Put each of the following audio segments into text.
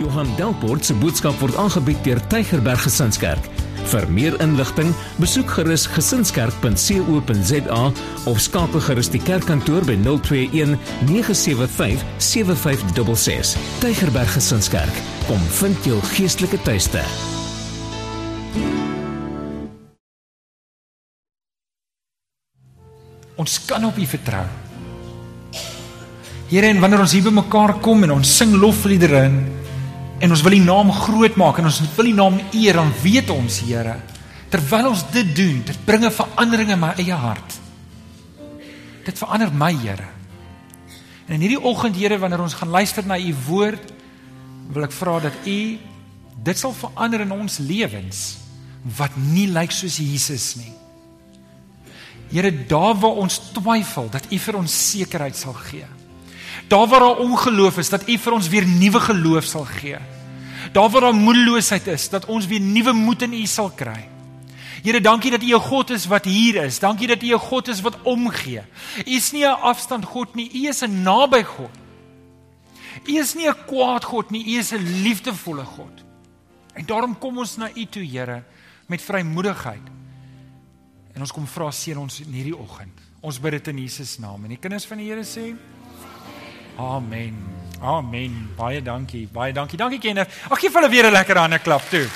Johan Delport se boodskap word aangebied deur Tygerberg Gesinskerk. Vir meer inligting, besoek gerus gesinskerk.co.za of skakel gerus die kerkkantoor by 021 975 7566. Tygerberg Gesinskerk, kom vind jou geestelike tuiste. Ons kan op U vertrou. Here, en wanneer ons hier bymekaar kom en ons sing lofliedere en, en ons wil U naam groot maak en ons wil U naam eer, dan weet ons, Here, terwyl ons dit doen, dit bring 'n verandering in my eie hart. Dit verander my, Here. En in hierdie oggend, Here, wanneer ons gaan luister na U woord, wil ek vra dat U dit sal verander in ons lewens wat nie lyk soos Jesus nie. Here, daar waar ons twyfel, dat U vir ons sekerheid sal gee. Daar waar daar ongeloof is, dat U vir ons weer nuwe geloof sal gee. Daar waar daar moedeloosheid is, dat ons weer nuwe moed in U sal kry. Here, dankie dat U 'n God is wat hier is. Dankie dat U 'n God is wat omgee. U is nie 'n afstand God nie, U is 'n naby God. U is nie 'n kwaad God nie, U is 'n liefdevolle God. En daarom kom ons na U toe, Here, met vrymoedigheid. En ons kom vra seën ons in hierdie oggend. Ons bid dit in Jesus naam. En die kinders van die Here sê: Amen. Amen. Baie dankie. Baie dankie. Dankie Kenner. Ag gee vir hulle weer 'n lekker hande klap toe.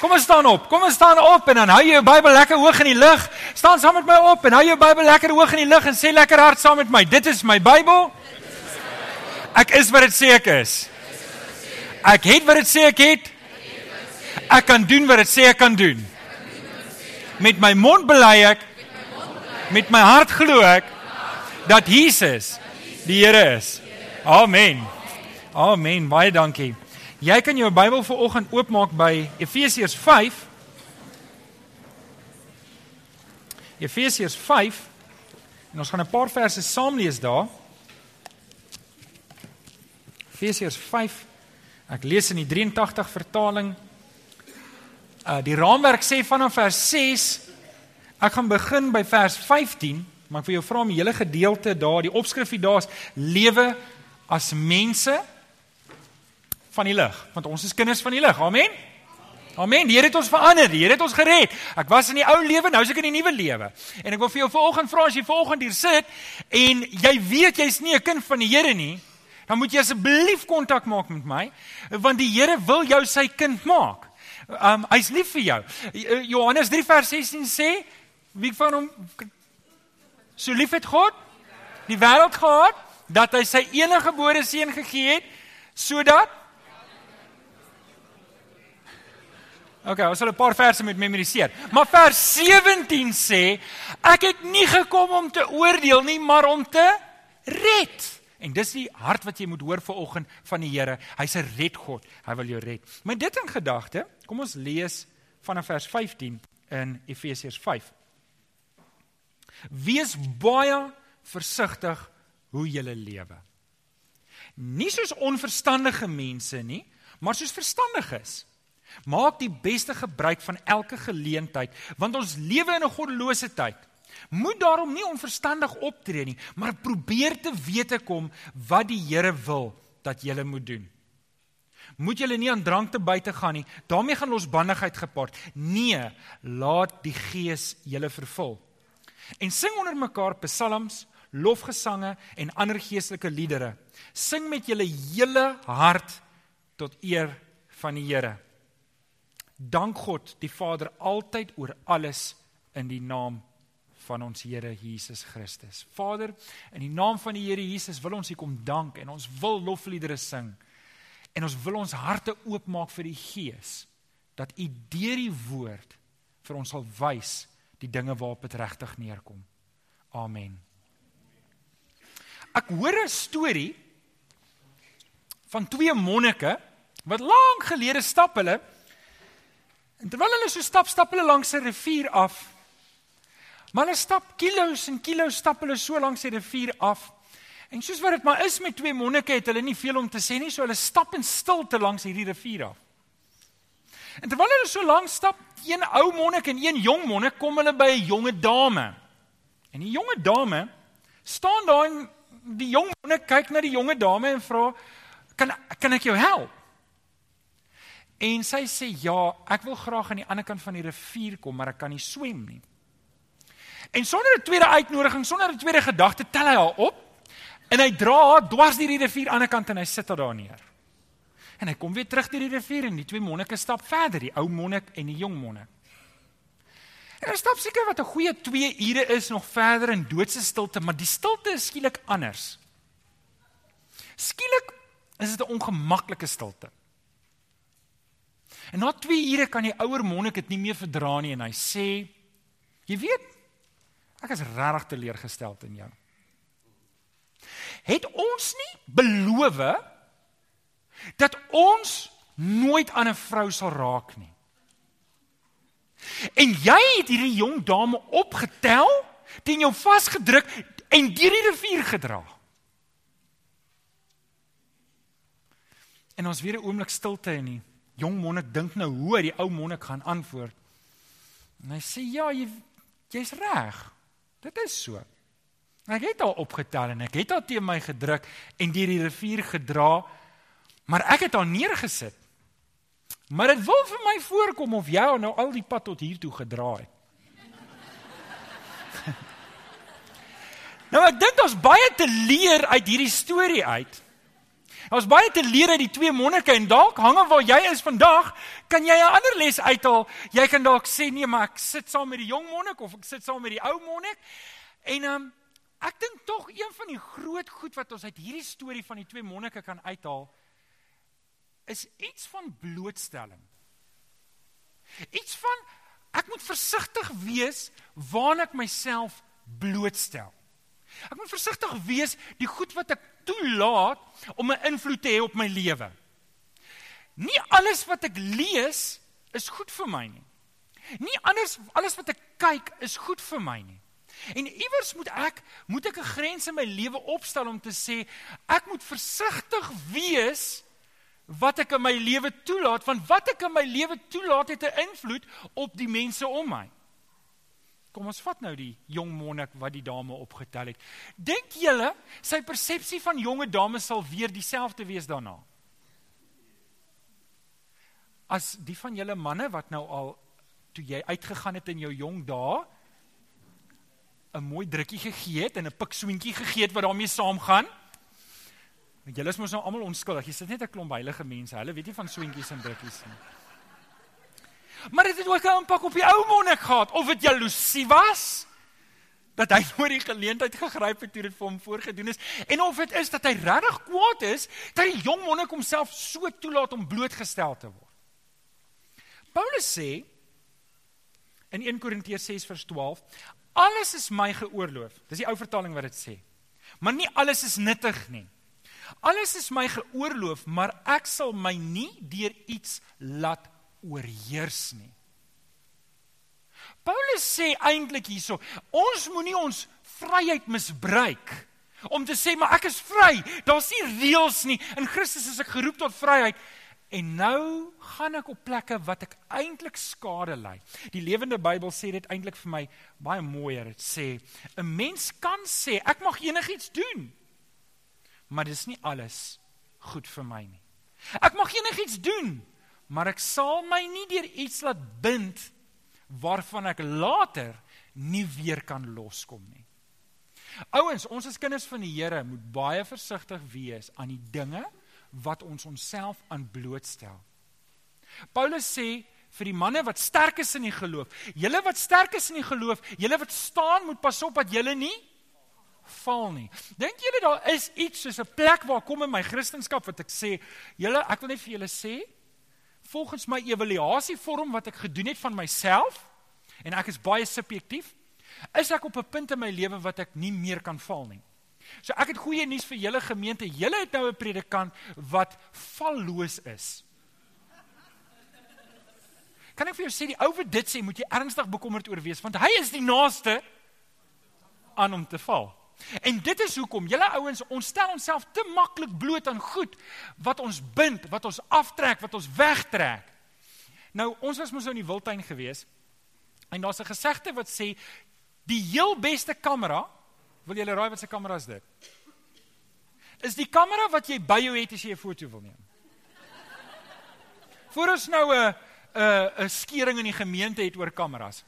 Kom ons staan op. Kom ons staan op en dan hou jou Bybel lekker hoog in die lug. Staan saam met my op en hou jou Bybel lekker hoog in die lug en sê lekker hard saam met my. Dit is my Bybel. Ek is wat dit sê ek is. Ek het wat dit sê ek het. Ek kan doen wat dit sê ek kan doen. Met my mond bely ek met my hart glo ek dat Jesus die Here is. Amen. Amen. Baie dankie. Jy kan jou Bybel vir oggend oopmaak by Efesiërs 5. Efesiërs 5. En ons gaan 'n paar verse saam lees daar. Efesiërs 5. Ek lees in die 83 vertaling. Uh die raamwerk sê vanaf vers 6. Ek gaan begin by vers 15, maar ek wil jou vra om die hele gedeelte daar, die opskrifie daar's lewe as mense van die lig, want ons is kinders van die lig. Amen. Amen. Die Here het ons verander. Die Here het ons gered. Ek was in die ou lewe, nou is ek in die nuwe lewe. En ek wil vir jou vanoggend vra as jy vanoggend hier sit en jy weet jy's nie 'n kind van die Here nie, dan moet jy asseblief kontak maak met my, want die Here wil jou sy kind maak. Um hy's lief vir jou. Johannes 3 vers 16 sê, wie van hom so lief het God die wêreld gehad dat hy sy enige gebore seun gegee het sodat OK, ons sal 'n paar verse met memoriseer. Maar vers 17 sê, ek het nie gekom om te oordeel nie, maar om te red. En dis die hart wat jy moet hoor vir oggend van die Here. Hy's 'n redgod. Hy wil jou red. Met dit in gedagte, kom ons lees vanaf vers 15 in Efesiërs 5. Wees baie versigtig hoe jy lewe. Nie soos onverstandige mense nie, maar soos verstandiges. Maak die beste gebruik van elke geleentheid, want ons lewe in 'n goddelose tyd. Moet daarom nie onverstandig optree nie, maar probeer te wete kom wat die Here wil dat jy moet doen. Moet jy nie aan drank te buite gaan nie, daarmee gaan losbandigheid gepaard. Nee, laat die Gees julle vervul. En sing onder mekaar psalms, lofgesange en ander geestelike liedere. Sing met julle hele hart tot eer van die Here. Dank God die Vader altyd oor alles in die naam van ons Here Jesus Christus. Vader, in die naam van die Here Jesus wil ons U kom dank en ons wil lofliedere sing. En ons wil ons harte oopmaak vir die Gees dat U deur die woord vir ons sal wys die dinge waarop dit regtig neerkom. Amen. Ek hoor 'n storie van twee monnike wat lank gelede stap hulle en terwyl hulle so stap stap hulle langs 'n rivier af. Maar hulle stap kilos en kilos stap hulle so langs die rivier af. En soos wat dit maar is met twee monnike het hulle nie veel om te sê nie, so hulle stap in stilte langs hierdie rivier af. En terwyl hulle so lank stap, een ou monnik en een jong monnik kom hulle by 'n jonge dame. En die jonge dame staan daar en die jong monnik kyk na die jonge dame en vra, "Kan kan ek jou help?" En sy sê, "Ja, ek wil graag aan die ander kant van die rivier kom, maar ek kan nie swem nie." En sonder 'n tweede uitnodiging, sonder 'n tweede gedagte, tel hy haar op en hy dra haar dwars deur die rivier aan die ander kant en hy sit haar daar neer. En hy kom weer terug deur die rivier en die twee monnike stap verder, die ou monnik en die jong monnik. En hulle stap seker wat 'n goeie 2 ure is nog verder in doodse stilte, maar die stilte is skielik anders. Skielik is dit 'n ongemaklike stilte. En na 2 ure kan die ouer monnik dit nie meer verdra nie en hy sê: "Jy weet, ek is regtig teleurgesteld in jou. Het ons nie beloof dat ons nooit aan 'n vrou sal raak nie?" En jy het hierdie jong dame opgetel, teen jou vasgedruk en deur die rivier gedra. En ons weer 'n oomblik stilte in die jong monnik dink nou hoe hy die ou monnik gaan antwoord. En hy sê ja, jy jy's reg. Dit is so. Ek het al opgetel en ek het al teen my gedruk en deur die rivier gedra, maar ek het haar neergesit. Maar dit wil vir my voorkom of jy nou al die pad tot hier toe gedra het. nou ek dink daar's baie te leer uit hierdie storie uit. Daar's baie te leer uit die twee monnike en dalk hang af waar jy is vandag, kan jy 'n ander les uithaal. Jy kan dalk sê nee, maar ek sit saam met die jong monnik of ek sit saam met die ou monnik. En um, ek dink tog een van die groot goed wat ons uit hierdie storie van die twee monnike kan uithaal is iets van blootstelling. Iets van ek moet versigtig wees waarna ek myself blootstel. Ek moet versigtig wees die goed wat ek toelaat om 'n invloed te hê op my lewe. Nie alles wat ek lees is goed vir my nie. Nie anders alles wat ek kyk is goed vir my nie. En iewers moet ek moet ek 'n grens in my lewe opstel om te sê ek moet versigtig wees wat ek in my lewe toelaat want wat ek in my lewe toelaat het 'n invloed op die mense om my. Kom ons vat nou die jong monnik wat die dame opgetel het. Dink julle sy persepsie van jonge dames sal weer dieselfde wees daarna? As die van julle manne wat nou al toe jy uitgegaan het in jou jong dae 'n mooi drukkie gegee het en 'n pikswintjie gegee het wat daarmee saamgaan? Julle is mos nou almal onskuldig. Jy sit net 'n klomp heilige mense. Hulle weet nie van swentjies en drukkies nie. Maar dit het ook 'n impak op die ou monnik gehad of dit jaloesie was dat hy nooit die geleentheid gegryp het toe dit vir hom voorgedoen is en of dit is dat hy regtig kwaad is dat die jong monnik homself so toelaat om blootgestel te word. Paulus sê in 1 Korintiërs 6 vers 12 alles is my geoorloof. Dis die ou vertaling wat dit sê. Maar nie alles is nuttig nie. Alles is my geoorloof, maar ek sal my nie deur iets laat oorheers nie. Paulus sê eintlik hierso, ons moenie ons vryheid misbruik om te sê maar ek is vry. Daar's nie reëls nie. In Christus is ek geroep tot vryheid. En nou gaan ek op plekke wat ek eintlik skade ly. Die Lewende Bybel sê dit eintlik vir my baie mooier. Dit sê 'n mens kan sê ek mag enigiets doen maar dis nie alles goed vir my nie. Ek mag enigiets doen, maar ek sal my nie deur iets laat bind waarvan ek later nie weer kan loskom nie. Ouens, ons as kinders van die Here moet baie versigtig wees aan die dinge wat ons onsself aan blootstel. Paulus sê vir die manne wat sterk is in die geloof, julle wat sterk is in die geloof, julle wat staan moet pas op dat julle nie val nie. Dink julle daar is iets soos 'n plek waar kom in my Christendom wat ek sê, julle ek wil net vir julle sê, volgens my evaluasievorm wat ek gedoen het van myself en ek is baie subjektief, is ek op 'n punt in my lewe wat ek nie meer kan val nie. So ek het goeie nuus vir julle gemeente. Julle het nou 'n predikant wat valloos is. Kan ek vir jou sê die ou wat dit sê, moet jy ernstig bekommerd oor wees want hy is die naaste aan om te val. En dit is hoekom julle ouens ons stel onsself te maklik bloot aan goed wat ons bind, wat ons aftrek, wat ons wegtrek. Nou ons was mos nou in die wildtuin gewees en daar's 'n gesegde wat sê die heel beste kamera, wil julle raai wat se kamera is dit? is die kamera wat jy by jou het as jy 'n foto wil neem. Voor ons nou 'n 'n 'n skering in die gemeente het oor kameras.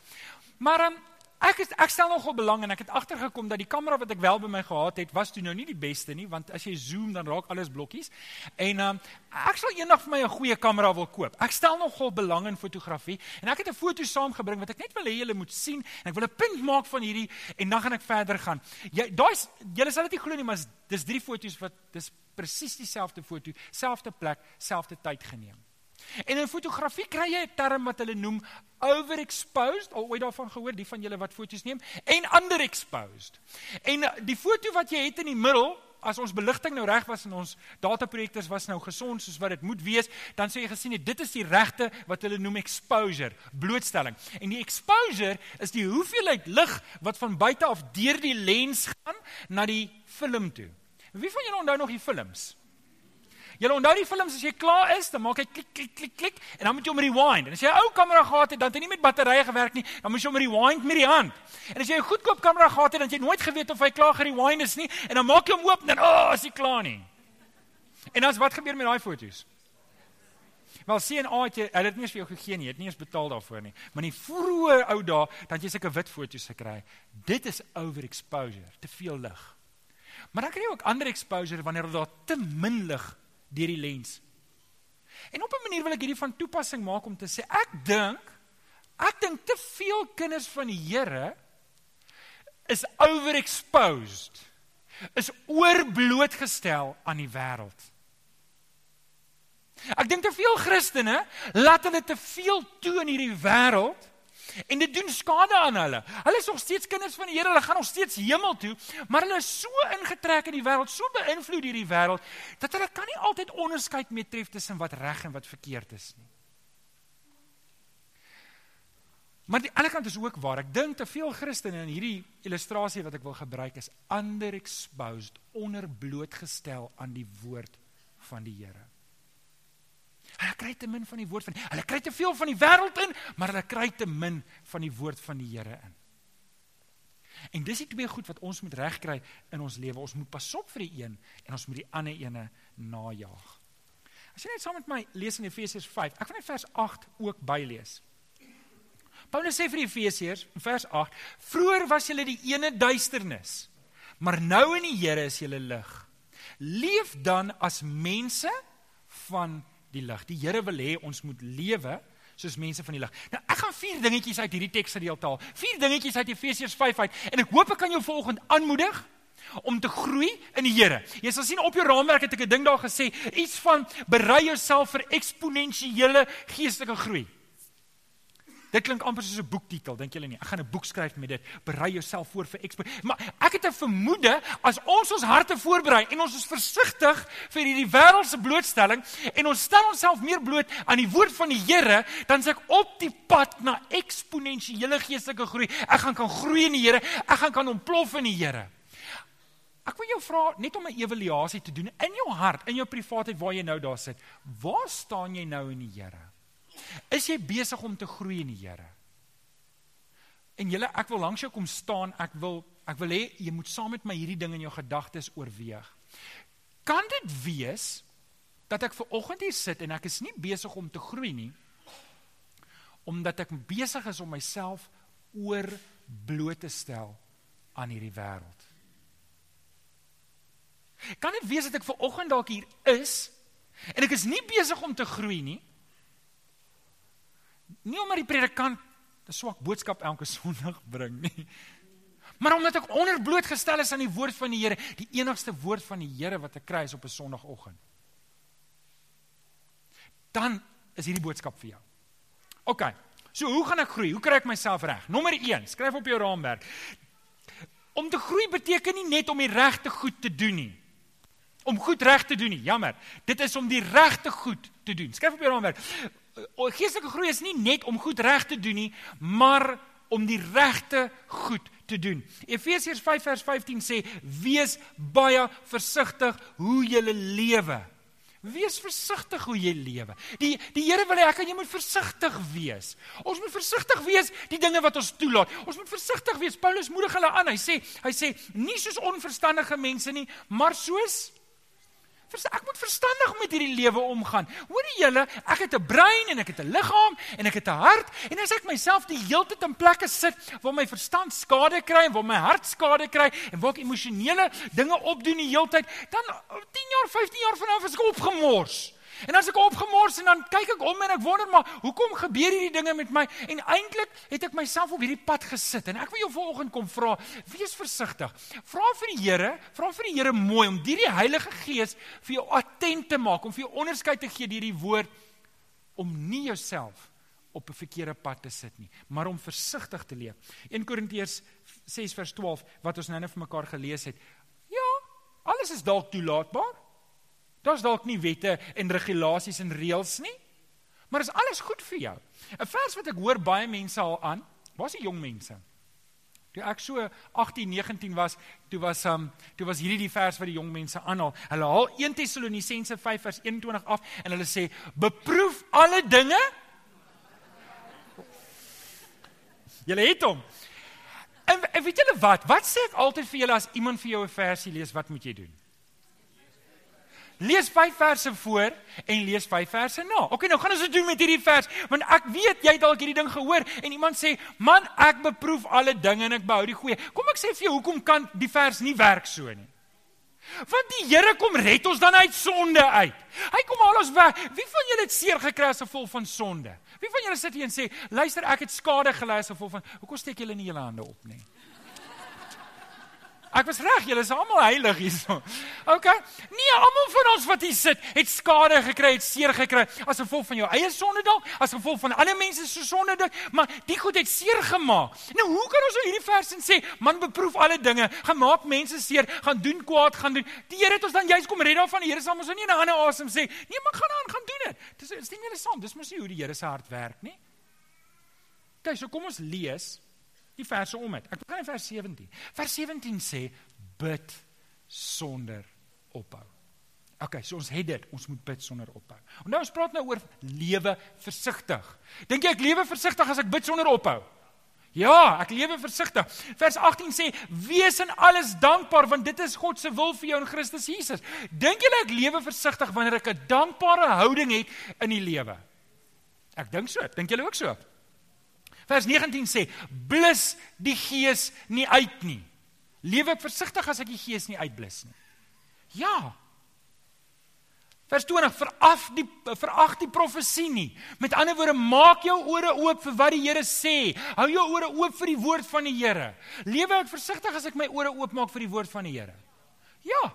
Maar um, ek is ek stel nogal belang en ek het agtergekom dat die kamera wat ek wel by my gehad het, was toe nou nie die beste nie, want as jy zoom dan raak alles blokkies. En um, ek sal eendag vir my 'n goeie kamera wil koop. Ek stel nogal belang in fotografie en ek het 'n foto saamgebring wat ek net wil hê julle moet sien en ek wil 'n punt maak van hierdie en dan gaan ek verder gaan. Jy daai julle sal dit nie glo nie, maar dis drie foto's wat dis presies dieselfde foto, selfde plek, selfde tyd geneem. En in fotografie kry jy 'n term wat hulle noem overexposed, al ooit daarvan gehoor, die van julle wat foto's neem, en underexposed. En eh, die foto wat jy het in die middel, as ons beligting nou reg was en ons dataprojektors was nou gesond soos wat dit moet wees, dan sê jy gesien het dit is die regte wat hulle noem exposure, blootstelling. En die exposure is die hoeveelheid lig wat van buite af deur die lens gaan na die film toe. Wie van julle onthou nog die films? Jy onthou die films as jy klaar is, dan maak hy klik klik klik klik en dan moet jy hom rewind. En as jy 'n ou kamera gehad het, dan het hy nie met batterye gewerk nie, dan moet jy hom rewind met die hand. En as jy 'n goedkoop kamera gehad het, dan het jy nooit geweet of hy klaar gerewind is nie en dan maak jy hom oop en dan, "O, oh, is hy klaar nie." En dan wat gebeur met daai foto's? Wel sien A het jy, hulle het nie eens vir jou gegee nie, jy het nie eens betaal daarvoor nie. Maar in die vroeë ou dae, dan jy sulke wit foto's gekry. Dit is overexposure, te veel lig. Maar dan kry jy ook ander exposure wanneer daar te min lig deur die lens. En op 'n manier wil ek hierdie van toepassing maak om te sê ek dink ek dink te veel kinders van die Here is overexposed. Is oorblootgestel aan die wêreld. Ek dink te veel Christene laat hulle te veel toe in hierdie wêreld En dit doen skade aan hulle. Hulle is nog steeds kinders van die Here, hulle gaan nog steeds hemel toe, maar hulle is so ingetrek in die wêreld, so beïnvloed deur die wêreld dat hulle kan nie altyd onderskeid mee tref tussen wat reg en wat verkeerd is nie. Maar die ander kant is ook waar. Ek dink te veel Christene in hierdie illustrasie wat ek wil gebruik is underexposed, onderblootgestel aan die woord van die Here. Hulle kry te min van die woord van Hulle kry te veel van die wêreld in, maar hulle kry te min van die woord van die Here in. En dis die twee goed wat ons moet regkry in ons lewe. Ons moet pas op vir die een en ons moet die ander ene najag. As jy net saam met my lees in Efesiërs 5. Ek wil net vers 8 ook bylees. Paulus sê vir die Efesiërs in vers 8: "Vroer was julle die ene duisternis, maar nou in die Here is julle lig. Leef dan as mense van die lig. Die Here wil hê ons moet lewe soos mense van die lig. Nou ek gaan vier dingetjies uit hierdie teks gedeelte haal. Vier dingetjies uit Efesiërs 5 uit en ek hoop ek kan jou volgende aanmoedig om te groei in die Here. Jy sal sien op jou raamwerk het ek 'n ding daar gesê, iets van berei jouself vir eksponensiële geestelike groei. Dit klink amper soos 'n boektitel, dink julle nie? Ek gaan 'n boek skryf met dit. Berei jouself voor vir ekspo. Maar ek het 'n vermoede as ons ons harte voorberei en ons is versigtig vir hierdie wêreldse blootstelling en ons stel onsself meer bloot aan die woord van die Here, dan is ek op die pad na eksponensiële geestelike groei. Ek gaan kan groei in die Here. Ek gaan kan ontplof in die Here. Ek wil jou vra net om 'n evaluasie te doen in jou hart, in jou privaatheid waar jy nou daar sit. Waar staan jy nou in die Here? Is jy besig om te groei in die Here? En julle, ek wil langs jou kom staan. Ek wil ek wil hê jy moet saam met my hierdie ding in jou gedagtes oorweeg. Kan dit wees dat ek ver oggend hier sit en ek is nie besig om te groei nie omdat ek besig is om myself oor bloot te stel aan hierdie wêreld? Kan dit wees dat ek ver oggend dalk hier is en ek is nie besig om te groei nie? Nie omdat die predikant 'n swak boodskap elke Sondag bring nie. Maar omdat ek onderblootgestel is aan die woord van die Here, die enigste woord van die Here wat ek kry is op 'n Sondagoggend. Dan is hierdie boodskap vir jou. OK. So hoe gaan ek groei? Hoe kry ek myself reg? Nommer 1, skryf op jou raamwerk. Om te groei beteken nie net om die regte goed te doen nie. Om goed reg te doen nie. Jammer. Dit is om die regte goed te doen. Skryf op jou raamwerk. Geestelike groei is nie net om goed reg te doen nie, maar om die regte goed te doen. Efesiërs 5 vers 15 sê: "Wees baie versigtig hoe jy lewe." Wees versigtig hoe jy lewe. Die die Here wil hê ek en jy moet versigtig wees. Ons moet versigtig wees die dinge wat ons toelaat. Ons moet versigtig wees. Paulus moedig hulle aan. Hy sê hy sê nie soos onverstandige mense nie, maar soos ek moet verstandig met hierdie lewe omgaan. Hoorie julle, ek het 'n brein en ek het 'n liggaam en ek het 'n hart en as ek myself die hele tyd in plekke sit waar my verstand skade kry en waar my hart skade kry en waar ek emosionele dinge opdoen die hele tyd, dan 10 jaar, 15 jaar vanaf is ek opgemors. En as ek opgemors en dan kyk ek om en ek wonder maar hoekom gebeur hierdie dinge met my? En eintlik het ek myself op hierdie pad gesit en ek wil jou vanoggend kom vra, wees versigtig. Vra vir die Here, vra vir die Here mooi om hierdie Heilige Gees vir jou attent te maak, om vir jou onderskeid te gee deur die woord om nie jouself op 'n verkeerde pad te sit nie, maar om versigtig te leef. 1 Korintiërs 6 vers 12 wat ons nou net vir mekaar gelees het. Ja, alles is dalk toelaatbaar. Daar's dalk nie wette en regulasies en reëls nie. Maar is alles goed vir jou? 'n Vers wat ek hoor baie mense al aan, was die jong mense. Toe ek so 18, 19 was, toe was um toe was hierdie die vers wat die jong mense aanhaal. Hulle haal 1 Tessalonisense 5 vers 21 af en hulle sê: "Beproef alle dinge." Julle het hom. En, en weet julle wat? Wat sê ek altyd vir julle as iemand vir jou 'n versie lees, wat moet jy doen? Lees 5 verse voor en lees 5 verse na. OK, nou gaan ons dit doen met hierdie vers, want ek weet jy het dalk hierdie ding gehoor en iemand sê, "Man, ek beproef alle dinge en ek behou die goeie." Kom ek sê vir jou, hoekom kan die vers nie werk so nie? Want die Here kom red ons dan uit sonde uit. Hy kom al ons weg. Wie van julle het seer gekry as gevolg van sonde? Wie van julle sit hier en sê, "Luister, ek het skade gely as gevolg van Hoekom steek julle nie julle hande op nie?" Ek was reg, julle is almal heilig hierso. OK. Nee, almal van ons wat hier sit, het skade gekry, het seer gekry as gevolg van jou eie sonde dalk, as gevolg van ander mense se sonde dalk, maar die goed het seer gemaak. Nou, hoe kan ons nou hierdie vers in sê, man beproef alle dinge, gemaak mense seer, gaan doen kwaad, gaan doen. Die Here het ons dan juist kom red daarvan. Die Here sal ons nou nie in 'n ander asem sê, nee, maar gaan aan, gaan doen dit. Dis is nie saam. Dis mos nie hoe die Here se hart werk nie. Kyk, so kom ons lees die verse om het. Ek begin in vers 17. Vers 17 sê bid sonder ophou. OK, so ons het dit, ons moet bid sonder ophou. En nou ons praat nou oor lewe versigtig. Dink jy ek lewe versigtig as ek bid sonder ophou? Ja, ek lewe versigtig. Vers 18 sê: "Wees in alles dankbaar want dit is God se wil vir jou in Christus Jesus." Dink julle ek lewe versigtig wanneer ek 'n dankbare houding het in die lewe? Ek dink so. Dink julle ook so? Vers 19 sê: "Blus die gees nie uit nie. Lewe ek versigtig as ek die gees nie uitblus nie." Ja. Vers 20: "Veraf die verag die profesie nie. Met ander woorde, maak jou ore oop vir wat die Here sê. Hou jou ore oop vir die woord van die Here. Lewe ek versigtig as ek my ore oop maak vir die woord van die Here." Ja.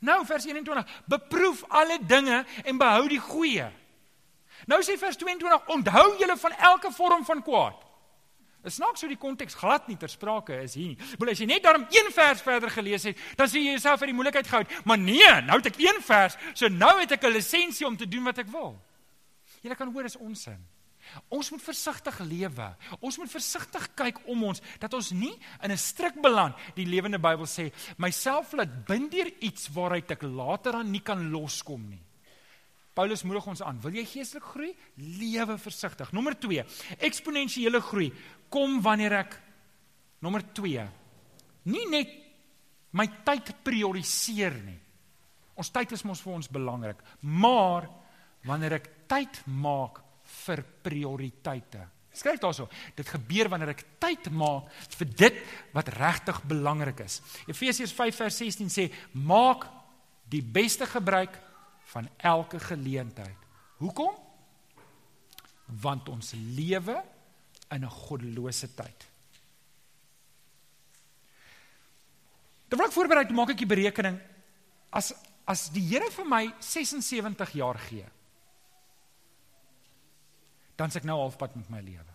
Nou vers 21: "Beproef alle dinge en behou die goeie." Nou sê vers 22: Onthou julle van elke vorm van kwaad. Dit snaaks hoe die konteks glad nie ter sprake is hier nie. Maar as jy net daarom een vers verder gelees het, dan sien jy jouself uit die moeilikheid gehou. Maar nee, nou het ek een vers, so nou het ek 'n lisensie om te doen wat ek wil. Jy kan hoor dis onsin. Ons moet versigtig lewe. Ons moet versigtig kyk om ons dat ons nie in 'n strik beland. Die lewende Bybel sê, myself laat bind deur iets waaruit ek later aan nie kan loskom nie. Paulus moedig ons aan. Wil jy geestelik groei? Lewe versigtig. Nommer 2. Eksponensiële groei kom wanneer ek nommer 2 nie net my tyd prioriseer nie. Ons tyd is mos vir ons belangrik, maar wanneer ek tyd maak vir prioriteite. Skryf daarso, dit gebeur wanneer ek tyd maak vir dit wat regtig belangrik is. Efesiërs 5 vers 16 sê: "Maak die beste gebruik van elke geleentheid. Hoekom? Want ons lewe in 'n goddelose tyd. Terwyl ek voorberei maak ek die berekening as as die Here vir my 76 jaar gee, dan s'ek nou halfpad met my lewe.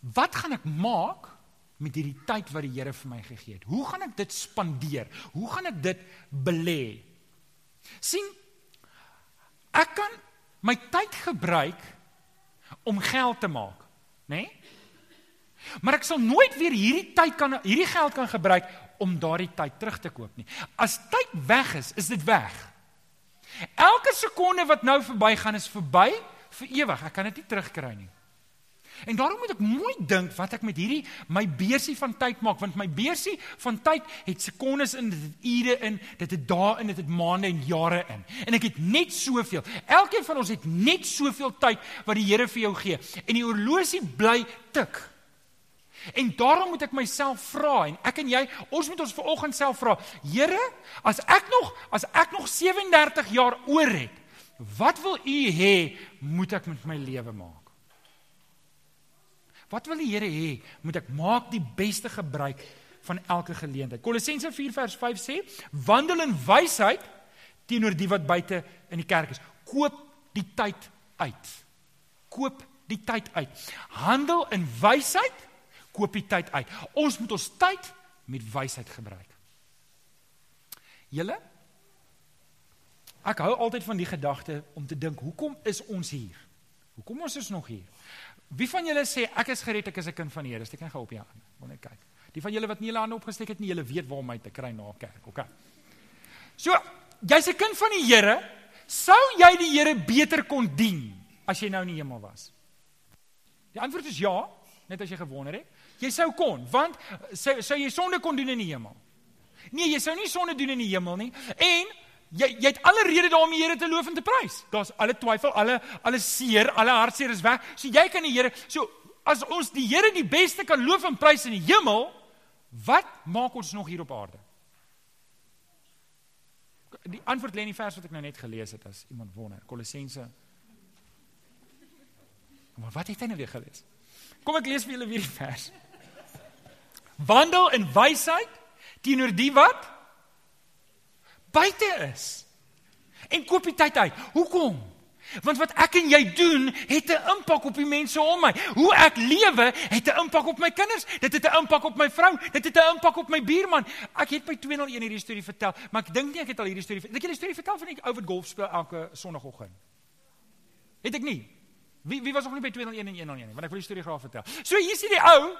Wat gaan ek maak met hierdie tyd wat die Here vir my gegee het. Hoe gaan ek dit spandeer? Hoe gaan ek dit belê? sien ek kan my tyd gebruik om geld te maak, né? Nee? Maar ek sal nooit weer hierdie tyd kan hierdie geld kan gebruik om daardie tyd terug te koop nie. As tyd weg is, is dit weg. Elke sekonde wat nou verbygaan is verby vir ewig. Ek kan dit nie terugkry nie. En daarom moet ek mooi dink wat ek met hierdie my beursie van tyd maak want my beursie van tyd het sekondes in, dit het ure in, dit het dae in, dit het maande en jare in. En ek het net soveel. Elkeen van ons het net soveel tyd wat die Here vir jou gee. En die horlosie bly tik. En daarom moet ek myself vra en ek en jy, ons moet ons vanoggend self vra, Here, as ek nog as ek nog 37 jaar oor het, wat wil U hê moet ek met my lewe maak? Wat wil die Here hê? Moet ek maak die beste gebruik van elke geleentheid. Kolossense 4 vers 5 sê: "Wandel in wysheid teenoor die wat buite in die kerk is. Koop die tyd uit. Koop die tyd uit. Handel in wysheid, koop die tyd uit. Ons moet ons tyd met wysheid gebruik." Julle Ek hou altyd van die gedagte om te dink, hoekom is ons hier? Hoekom ons is nog hier? Wie van julle sê ek is gered, ek is 'n kind van die Here? Steek net gou op jou hand. Wil net kyk. Die van julle wat nie hulle hande opgesteek het nie, julle weet waar om my te kry na kerk, okay? So, jy's 'n kind van die Here, sou jy die Here beter kon dien as jy nou in die hemel was? Die antwoord is ja, net as jy gewonder het. Jy sou kon, want sou, sou jy sonde kon doen in die hemel? Nee, jy sou nie sonde doen in die hemel nie. En jy jy het alle rede daarom die Here te loof en te prys. Daar's alle twyfel, alle alle seer, alle hartseer is weg. So jy kan die Here so as ons die Here die beste kan loof en prys in die hemel, wat maak ons nog hier op aarde? Die antwoord lê in die vers wat ek nou net gelees het as iemand wonder. Kolossense Maar wat het hy nou weer gelees? Kom ek lees vir julle weer die vers. Wandel in wysheid teenoor die wat buite is. En koop die tyd uit. Hoekom? Want wat ek en jy doen, het 'n impak op die mense om my. Hoe ek lewe, het 'n impak op my kinders. Dit het 'n impak op my vrou. Dit het 'n impak op my buurman. Ek het by 201 hierdie storie vertel, maar ek dink nie ek het al hierdie storie. Het ek hierdie storie vertel van die ou wat golf speel elke sonoggend? Het ek nie? Wie wie was nog nie by 201 en 101 nie? Want ek wil die storie graag vertel. So hier is die ou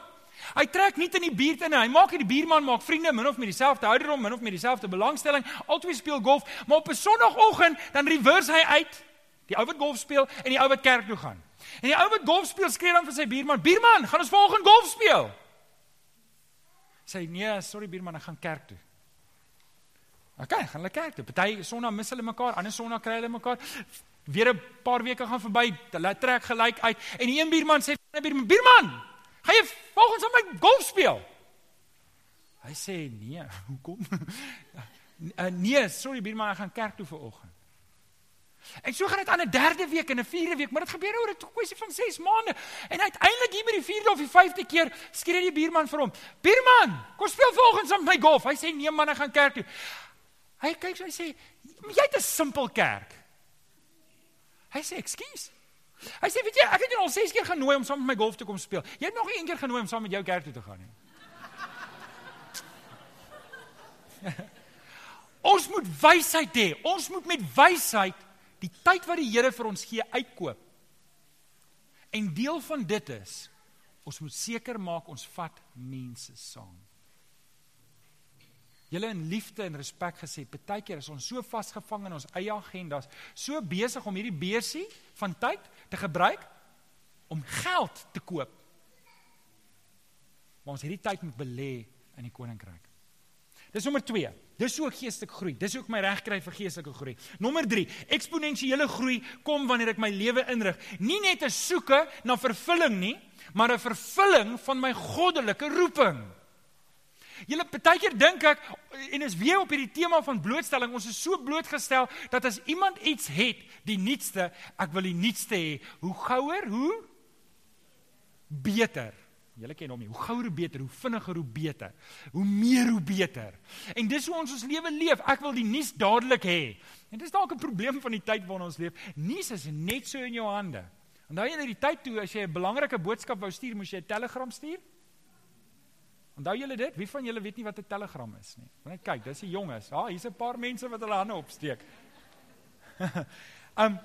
Hy trek nie in die buurt in nie. Hy maak hierdie buurman maak vriende min of met dieselfde ouderdom, min of met dieselfde belangstelling. Albei speel golf, maar op 'n sonoggend dan reverse hy uit. Die ou wat golf speel en die ou wat kerk toe gaan. En die ou wat golf speel skree dan vir sy buurman: "Buurman, gaan ons vanoggend golf speel?" Sê nee, sorry buurman, ek gaan kerk toe. OK, gaan hulle kerk toe. Party sonna mis hulle mekaar, ander sonna kry hulle mekaar. Weer 'n paar weke gaan verby, hulle trek gelyk uit en die een buurman sê vir 'n buurman: "Buurman, Gaan jy volgens aan my golf speel? Hy sê nee, hoekom? uh, nee, sorry buurman, ek gaan kerk toe vanoggend. En so gaan dit aan 'n derde week en 'n vierde week, maar dit gebeur oor 'n kwessie van 6 maande. En uiteindelik hier by die vierde of die vyfde keer skree die buurman vir hom: "Buurman, kom speel volgens aan my golf." Hy sê: "Nee man, ek gaan kerk toe." Hy kyk so hy sê: "Jy het 'n simpel kerk." Hy sê: "Ekskuus." Hy sê, weet jy, ek het jou al 6 keer genooi om saam met my golf te kom speel. Jy het nog een keer genooi om saam met jou kerk toe te gaan nie. ons moet wysheid hê. Ons moet met wysheid die tyd wat die Here vir ons gee uitkoop. En deel van dit is ons moet seker maak ons vat mense saam. Julle in liefde en respek gesê, partykeer is ons so vasgevang in ons eie agendas, so besig om hierdie beursie van tyd te gebruik om geld te koop. Maar ons hierdie tyd moet belê in die koninkryk. Dis nommer 2. Dis ook geestelike groei. Dis ook my regkry vir geestelike groei. Nommer 3. Eksponensiële groei kom wanneer ek my lewe inrig, nie net 'n soeke na vervulling nie, maar 'n vervulling van my goddelike roeping. Julle partykeer dink ek en is weer op hierdie tema van blootstelling. Ons is so blootgestel dat as iemand iets het, die nuutste, ek wil die nuutste hê. Hoe gouer, hoe beter. Julle ken hom nie. Hoe gouer hoe beter, hoe vinniger hoe beter. Hoe meer hoe beter. En dis hoe ons ons lewe leef. Ek wil die nuus dadelik hê. En dis dalk 'n probleem van die tyd waarin ons leef. Nuus is net so in jou hande. Onthou jy dat die tyd toe as jy 'n belangrike boodskap wou stuur, moes jy 'n telegram stuur? Onthou julle dit? Wie van julle weet nie wat 'n Telegram is nie? Want net kyk, dis die jonges. Ja, hier's 'n paar mense wat hulle hande opsteek. um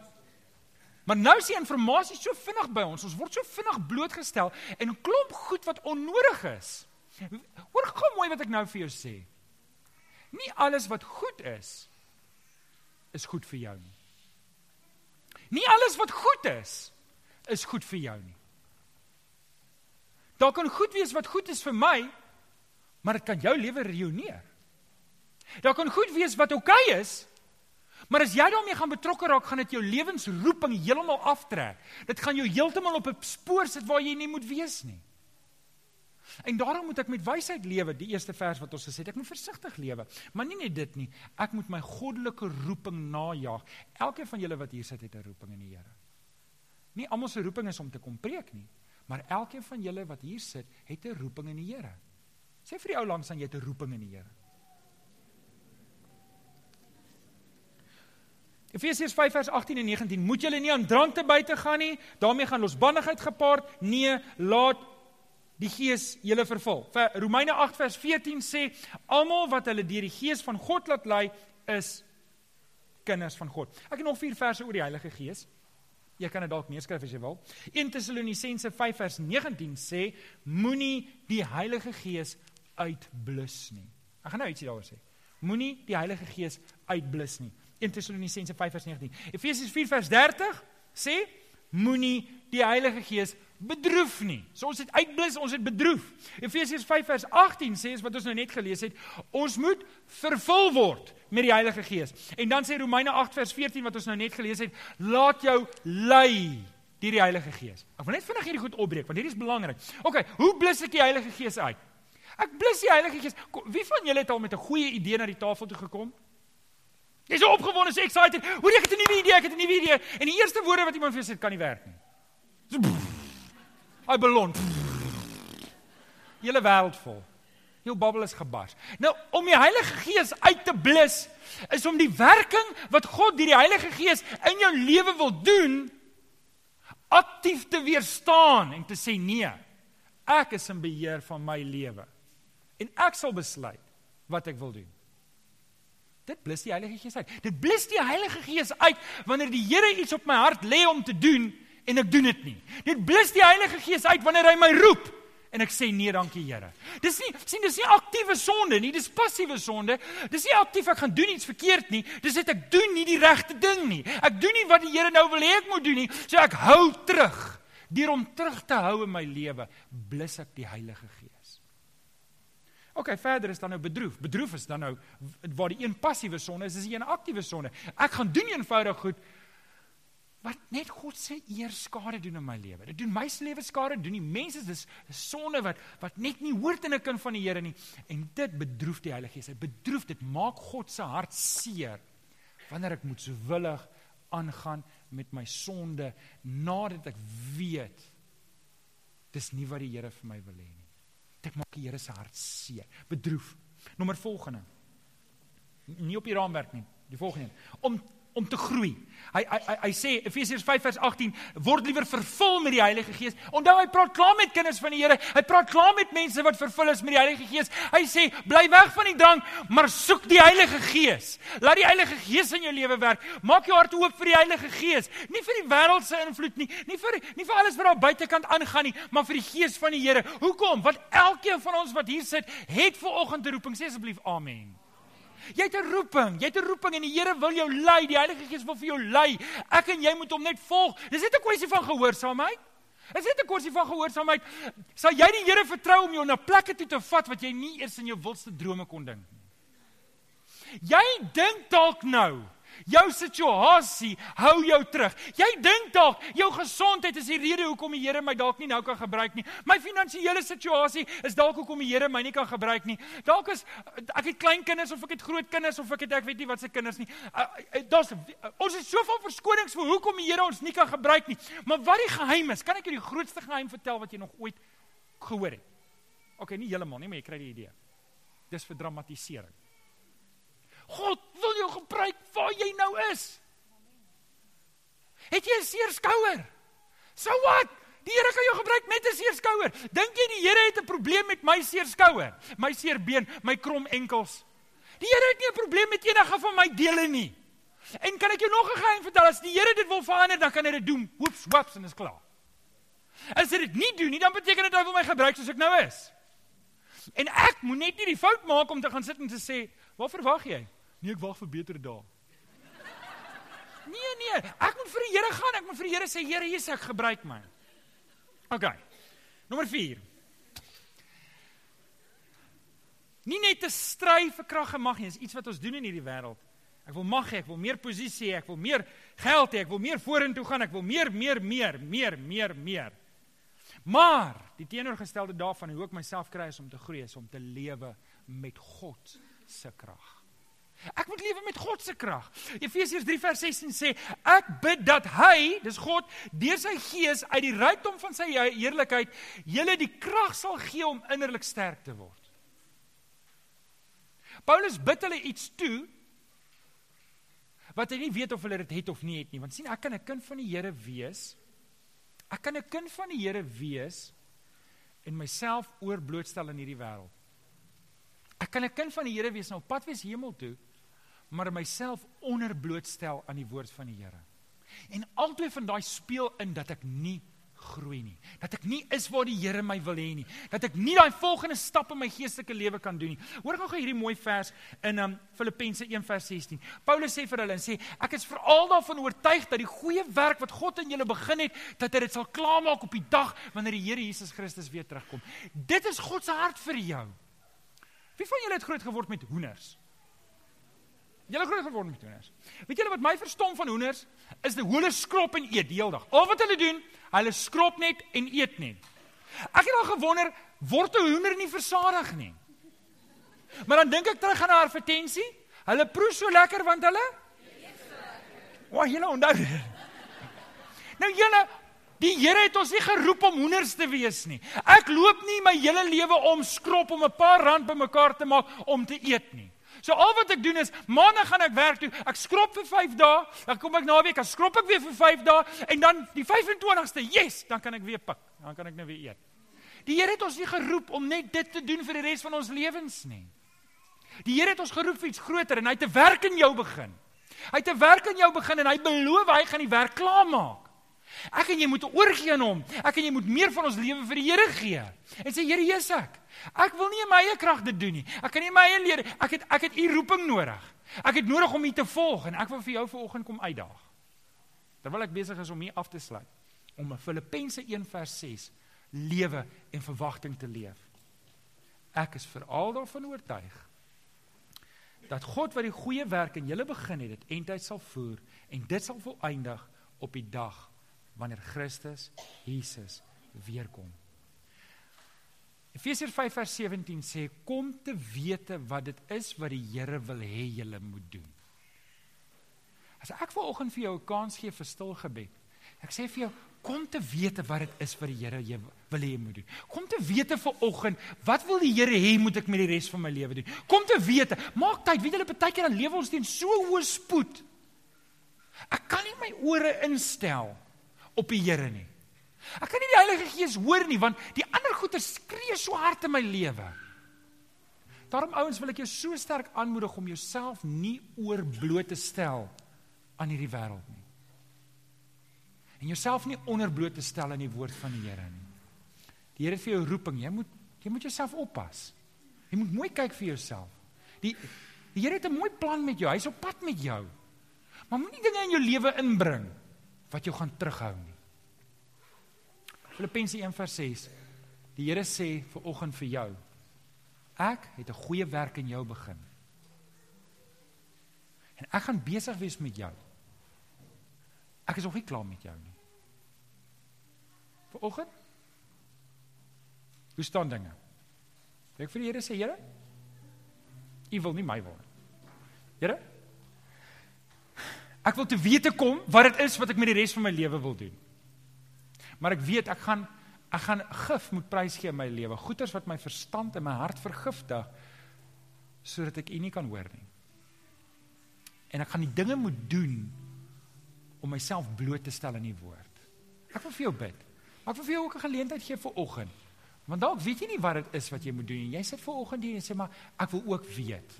Maar nou is die inligting so vinnig by ons. Ons word so vinnig blootgestel en 'n klomp goed wat onnodig is. Hoor gou mooi wat ek nou vir jou sê. Nie alles wat goed is is goed vir jou nie. Nie alles wat goed is is goed vir jou nie. Daar kan goed wees wat goed is vir my, maar dit kan jou lewe reuneer. Daar kan goed wees wat oukei okay is, maar as jy daarmee gaan betrokke raak, gaan dit jou lewensroeping heeltemal aftrek. Dit gaan jou heeltemal op 'n spoor sit waar jy nie moet wees nie. En daarom moet ek met wysheid lewe, die eerste vers wat ons gesê het. Ek moet versigtig lewe, maar nie net dit nie. Ek moet my goddelike roeping najag. Elkeen van julle wat hier sit, het 'n roeping in die Here. Nie almal se roeping is om te kom preek nie, maar elkeen van julle wat hier sit, het 'n roeping in die Here. Sê vir die ou langs aan jy het 'n roeping in die Here. Efesiërs 5 vers 18 en 19 moet julle nie aan drank te buite gaan nie. Daarmee gaan losbandigheid gepaard. Nee laat die gees julle vervul. Romeine 8 vers 14 sê almal wat hulle deur die gees van God laat lei is kinders van God. Ek het nog vier verse oor die Heilige Gees. Jy kan dit dalk neerskryf as jy wil. 1 Tessalonisense 5 vers 19 sê moenie die Heilige Gees uitblus nie ek gaan nou ietsie daaroor sê moenie die Heilige Gees uitblus nie 1 Tessalonisense 5 vers 19. Efesiërs 4 vers 30 sê moenie die Heilige Gees bedroef nie. So ons het uitblus, ons het bedroef. Efesiërs 5 vers 18 sê is wat ons nou net gelees het, ons moet vervul word met die Heilige Gees. En dan sê Romeine 8 vers 14 wat ons nou net gelees het, laat jou lei deur die Heilige Gees. Ek wil net vinnig hierdie goed opbreek want hierdie is belangrik. OK, hoe blus ek die Heilige Gees uit? Ek blus die Heilige Gees. Wie van julle het al met 'n goeie idee na die tafel toe gekom? Jy's so opgewonde, so excited. Hoor ek het 'n nuwe idee, ek het 'n nuwe idee. En die eerste woorde wat iemand vir jou sê, kan nie werk nie. So I belong. Julle wêreld vol. Jou bubbel is gebars. Nou om die Heilige Gees uit te blus is om die werking wat God deur die Heilige Gees in jou lewe wil doen aktief te weerstaan en te sê nee. Ek is in beheer van my lewe. En ek sal besluit wat ek wil doen. Dit blus die Heilige Gees uit. Dit blus die Heilige Gees uit wanneer die Here iets op my hart lê om te doen en ek doen dit nie. Dit blus die Heilige Gees uit wanneer hy my roep en ek sê nee, dankie Here. Dis nie sien dis nie aktiewe sonde nie, dis passiewe sonde. Dis nie aktief ek gaan doen iets verkeerd nie. Dis net ek doen nie die regte ding nie. Ek doen nie wat die Here nou wil hê ek moet doen nie. So ek hou terug. Deur om terug te hou in my lewe, blus ek die Heilige Gees. OK, verder is dan nou bedroef. Bedroef is dan nou waar die een passiewe sonde is, is die een aktiewe sonde. Ek gaan doen eenvoudig goed wat net God se eer skade doen in my lewe. Dit doen my se lewe skade, doen die mense dis sonde wat wat net nie hoort in 'n kind van die Here nie. En dit bedroef die Heilige Gees. Dit bedroef dit maak God se hart seer wanneer ek moet sowillig aangaan met my sonde nadat ek weet dis nie wat die Here vir my wil hê nie. Dit maak die Here se hart seer, bedroef. Nommer volgende. Nie op die raamwerk nie, die volgende. Om om te groei. Hy hy hy, hy sê Efesiërs 5 vers 18 word liewer vervul met die Heilige Gees. Onthou hy praat klaar met kinders van die Here. Hy praat klaar met mense wat vervul is met die Heilige Gees. Hy sê bly weg van die drank, maar soek die Heilige Gees. Laat die Heilige Gees in jou lewe werk. Maak jou hart oop vir die Heilige Gees. Nie vir die wêreld se invloed nie, nie vir nie vir alles wat daar buitekant aangaan nie, maar vir die Gees van die Here. Hoekom? Want elkeen van ons wat hier sit, het ver oggend 'n roeping. Sê asseblief amen. Jy het 'n roeping, jy het 'n roeping en die Here wil jou lei, die Heilige Gees wil vir jou lei. Ek en jy moet hom net volg. Dis net 'n kwessie van gehoorsaamheid. Dis net 'n kwessie van gehoorsaamheid. Sal jy die Here vertrou om jou na plekke toe te vat wat jy nie eers in jou wildste drome kon dink nie? Jy dink dalk nou Jou situasie hou jou terug. Jy dink dalk jou gesondheid is die rede hoekom die Here my dalk nie nou kan gebruik nie. My finansiële situasie is dalk hoekom die Here my nie kan gebruik nie. Dalk is ek het klein kinders of ek het groot kinders of ek het ek weet nie wat se kinders nie. Uh, uh, Daar's ons het soveel verskonings vir hoekom die Here ons nie kan gebruik nie. Maar wat die geheim is, kan ek jou die grootste geheim vertel wat jy nog ooit gehoor het. OK, nie heeltemal nie, maar jy kry die idee. Dis vir dramatisering. God wil jou gebruik waar jy nou is. Het jy 'n seer skouer? So wat? Die Here kan jou gebruik met 'n seer skouer. Dink jy die Here het 'n probleem met my seer skouer, my seer been, my krom enkels? Die Here het nie 'n probleem met enige van my dele nie. En kan ek jou nog 'n geheim vertel? As die Here dit wil verander, dan kan hy dit doen. Hoeps, waps en is klaar. As hy dit nie doen nie, dan beteken dit hy wil my gebruik soos ek nou is. En ek moet net nie die fout maak om te gaan sit en te sê, "Wat verwag jy?" Nee, ek wag vir beter dae. Nee, nee, ek moet vir die Here gaan. Ek moet vir die Here sê, Here, hier is ek, gebruik my. OK. Nommer 4. Nie net te stry vir krag en mag nie, dis iets wat ons doen in hierdie wêreld. Ek wil mag hê, ek wil meer posisie hê, ek wil meer geld hê, ek wil meer vorentoe gaan, ek wil meer, meer, meer, meer, meer, meer. Maar die teenoorgestelde daarvan hoe ek myself kry is om te groei, is om te lewe met God se krag. Ek moet lewe met God se krag. Efesiërs 3 vers 16 sê ek bid dat hy, dis God, deur sy gees uit die rykdom van sy heerlikheid julle die krag sal gee om innerlik sterk te word. Paulus bid hulle iets toe wat hy nie weet of hulle dit het of nie het nie, want sien ek kan 'n kind van die Here wees Ek kan 'n kind van die Here wees en myself oorblootstel in hierdie wêreld. Ek kan 'n kind van die Here wees en op pad wees hemel toe, maar myself onderblootstel aan die woord van die Here. En albei van daai speel in dat ek nie groei nie. Dat ek nie is waar die Here my wil hê nie. Dat ek nie daai volgende stap in my geestelike lewe kan doen nie. Hoor gou hierdie mooi vers in um, Filippense 1:16. Paulus sê vir hulle en sê ek is veral daarvan oortuig dat die goeie werk wat God in julle begin het, dat hy dit sal klaarmaak op die dag wanneer die Here Jesus Christus weer terugkom. Dit is God se hart vir jou. Wie van julle het groot geword met hoenders? Julle groot geword met hoenders. Weet julle wat my verstom van hoenders is? Die hulle skrop en eet die hele dag. Al wat hulle doen, hulle skrop net en eet net. Ek het al gewonder, word 'n hoender nie versadig nie? Maar dan dink ek terug aan 'n advertensie. Hulle proe so lekker want hulle Wag, julle onthou. Nou julle, die Here het ons nie geroep om hoenders te wees nie. Ek loop nie my hele lewe om skrop om 'n paar rand bymekaar te maak om te eet nie. So al wat ek doen is maandag gaan ek werk toe. Ek skrop vir 5 dae, dan kom ek naweek, dan skrop ek weer vir 5 dae en dan die 25ste, yes, dan kan ek weer pik. Dan kan ek nou weer eet. Die Here het ons nie geroep om net dit te doen vir die res van ons lewens nie. Die Here het ons geroep vir iets groter en hy het 'n werk in jou begin. Hy het 'n werk in jou begin en hy beloof hy gaan die werk klaarmaak. Ek en jy moet oorgee aan hom. Ek en jy moet meer van ons lewe vir die Here gee. En sê Here Jesus ek. Ek wil nie in my eie krag dit doen nie. Ek kan nie my eie leer. Ek het ek het u roeping nodig. Ek het nodig om u te volg en ek wil vir jou vanoggend kom uitdaag. Terwyl ek besig is om hier af te sluit om Filippense 1:6 lewe en verwagting te leef. Ek is veral daarvan oortuig dat God wat die goeie werk in julle begin het, dit eintlik sal voer en dit sal volëindig op die dag wanneer Christus Jesus weer kom. Efesiërs 5 vers 17 sê kom te wete wat dit is wat die Here wil hê jy moet doen. As ek vanoggend vir jou 'n kans gee vir stil gebed. Ek sê vir jou kom te wete wat dit is wat die Here jy wil hê jy moet doen. Kom te wete vanoggend wat wil die Here hê moet ek met die res van my lewe doen? Kom te wete, maak tyd, weet julle baie keer dan lewe ons teen so hoë spoed. Ek kan nie my ore instel op die Here nie. Ek kan nie die Heilige Gees hoor nie want die ander goeie skree so hard in my lewe. Daarom ouens wil ek jou so sterk aanmoedig om jouself nie oorbloot te stel aan hierdie wêreld nie. En jouself nie onderbloot te stel aan die woord van die Here nie. Die Here het vir jou roeping, jy moet jy moet jouself oppas. Jy moet mooi kyk vir jouself. Die die Here het 'n mooi plan met jou. Hy's op pad met jou. Maar moenie dinge in jou lewe inbring wat jou gaan terughou nie. Filippense 1:6. Die Here sê vir oggend vir jou. Ek het 'n goeie werk in jou begin. En ek gaan besig wees met jou. Ek is nog nie klaar met jou nie. Vir oggend? Hoe staan dinge? Ek vir die Here sê, Here, U wil nie my wil nie. Here, ek wil te wete kom wat dit is wat ek met die res van my lewe wil doen. Maar ek weet ek gaan ek gaan gif moet prys gee in my lewe. Goeters wat my verstand en my hart vergiftig sodat ek U nie kan hoor nie. En ek gaan die dinge moet doen om myself bloot te stel aan U woord. Ek wil vir jou bid. Ek wil vir jou ook 'n geleentheid gee vir oggend. Want dalk weet jy nie wat dit is wat jy moet doen nie. Jy sit vir oggend hier en sê maar ek wil ook weet.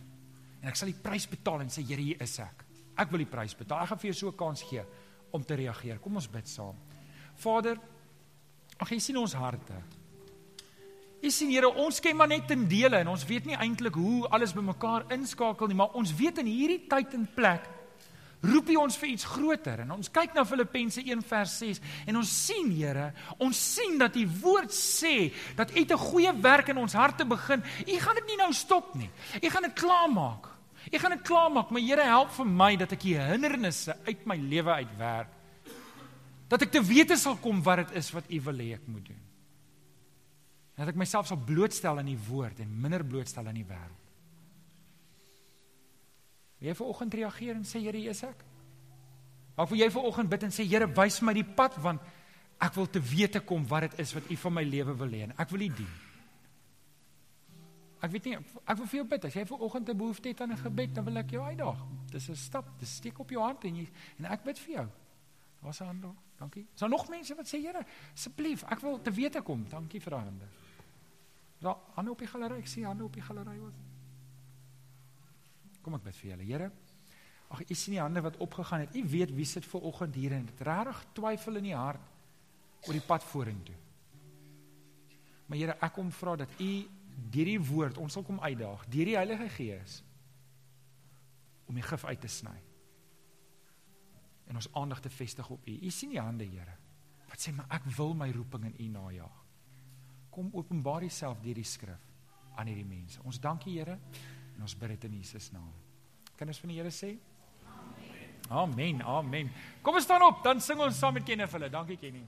En ek sal die prys betaal en sê Here, hier is ek. Ek wil die prys betaal. Ek gaan vir jou so 'n kans gee om te reageer. Kom ons bid saam. Vader, ag jy sien ons harte. Jy sien Here, ons ken maar net in dele en ons weet nie eintlik hoe alles bymekaar inskakel nie, maar ons weet in hierdie tyd en plek roep U ons vir iets groter. En ons kyk na Filippense 1 vers 6 en ons sien Here, ons sien dat U woord sê dat U 'n goeie werk in ons harte begin. U gaan dit nie nou stop nie. U gaan dit klaarmaak. U gaan dit klaarmaak, maar Here help vir my dat ek die hindernisse uit my lewe uitwerk. Dat ek te wete sal kom wat dit is wat U wil hê ek moet doen. Dat ek myself sal blootstel aan die woord en minder blootstel aan die wêreld. Wil jy vanoggend reageer en sê Here, hier is ek? Of wil jy vanoggend bid en sê Here, wys my die pad want ek wil te wete kom wat dit is wat U van my lewe wil hê en ek wil U dien. Ek weet nie ek wil vir jou bid as jy vanoggend 'n behoefte het aan 'n gebed, dan wil ek jou uitdaag. Dis 'n stap, dis steek op jou hand en jy en ek bid vir jou. Daar's 'n hand. Dankie. Is daar nog mense wat sê Here, asseblief, ek wil te wete kom. Dankie vir daai hande. Daar aan op die galery, ek sien hande op die galery wat Kom ek bid vir julle. Here, ag u sien die hande wat opgegaan het. U weet wie sit ver oggend hier en dit regtig twyfel in die hart oor die pad vorentoe. Maar Here, ek kom vra dat u deur die woord ons sal kom uitdaag, deur die Heilige Gees om die gif uit te sny. En ons aandag te vestig op u. U sien die hande, Here. Wat sê maar ek wil my roeping in u najaag. Kom openbaar jouself deur die skrif aan hierdie mense. Ons dankie Here. En ons bid dit in Jesus naam. Kan ons van die Here sê? Amen. Amen. Amen. Kom ons staan op, dan sing ons saam met Kenny vir hulle. Dankie Kenny.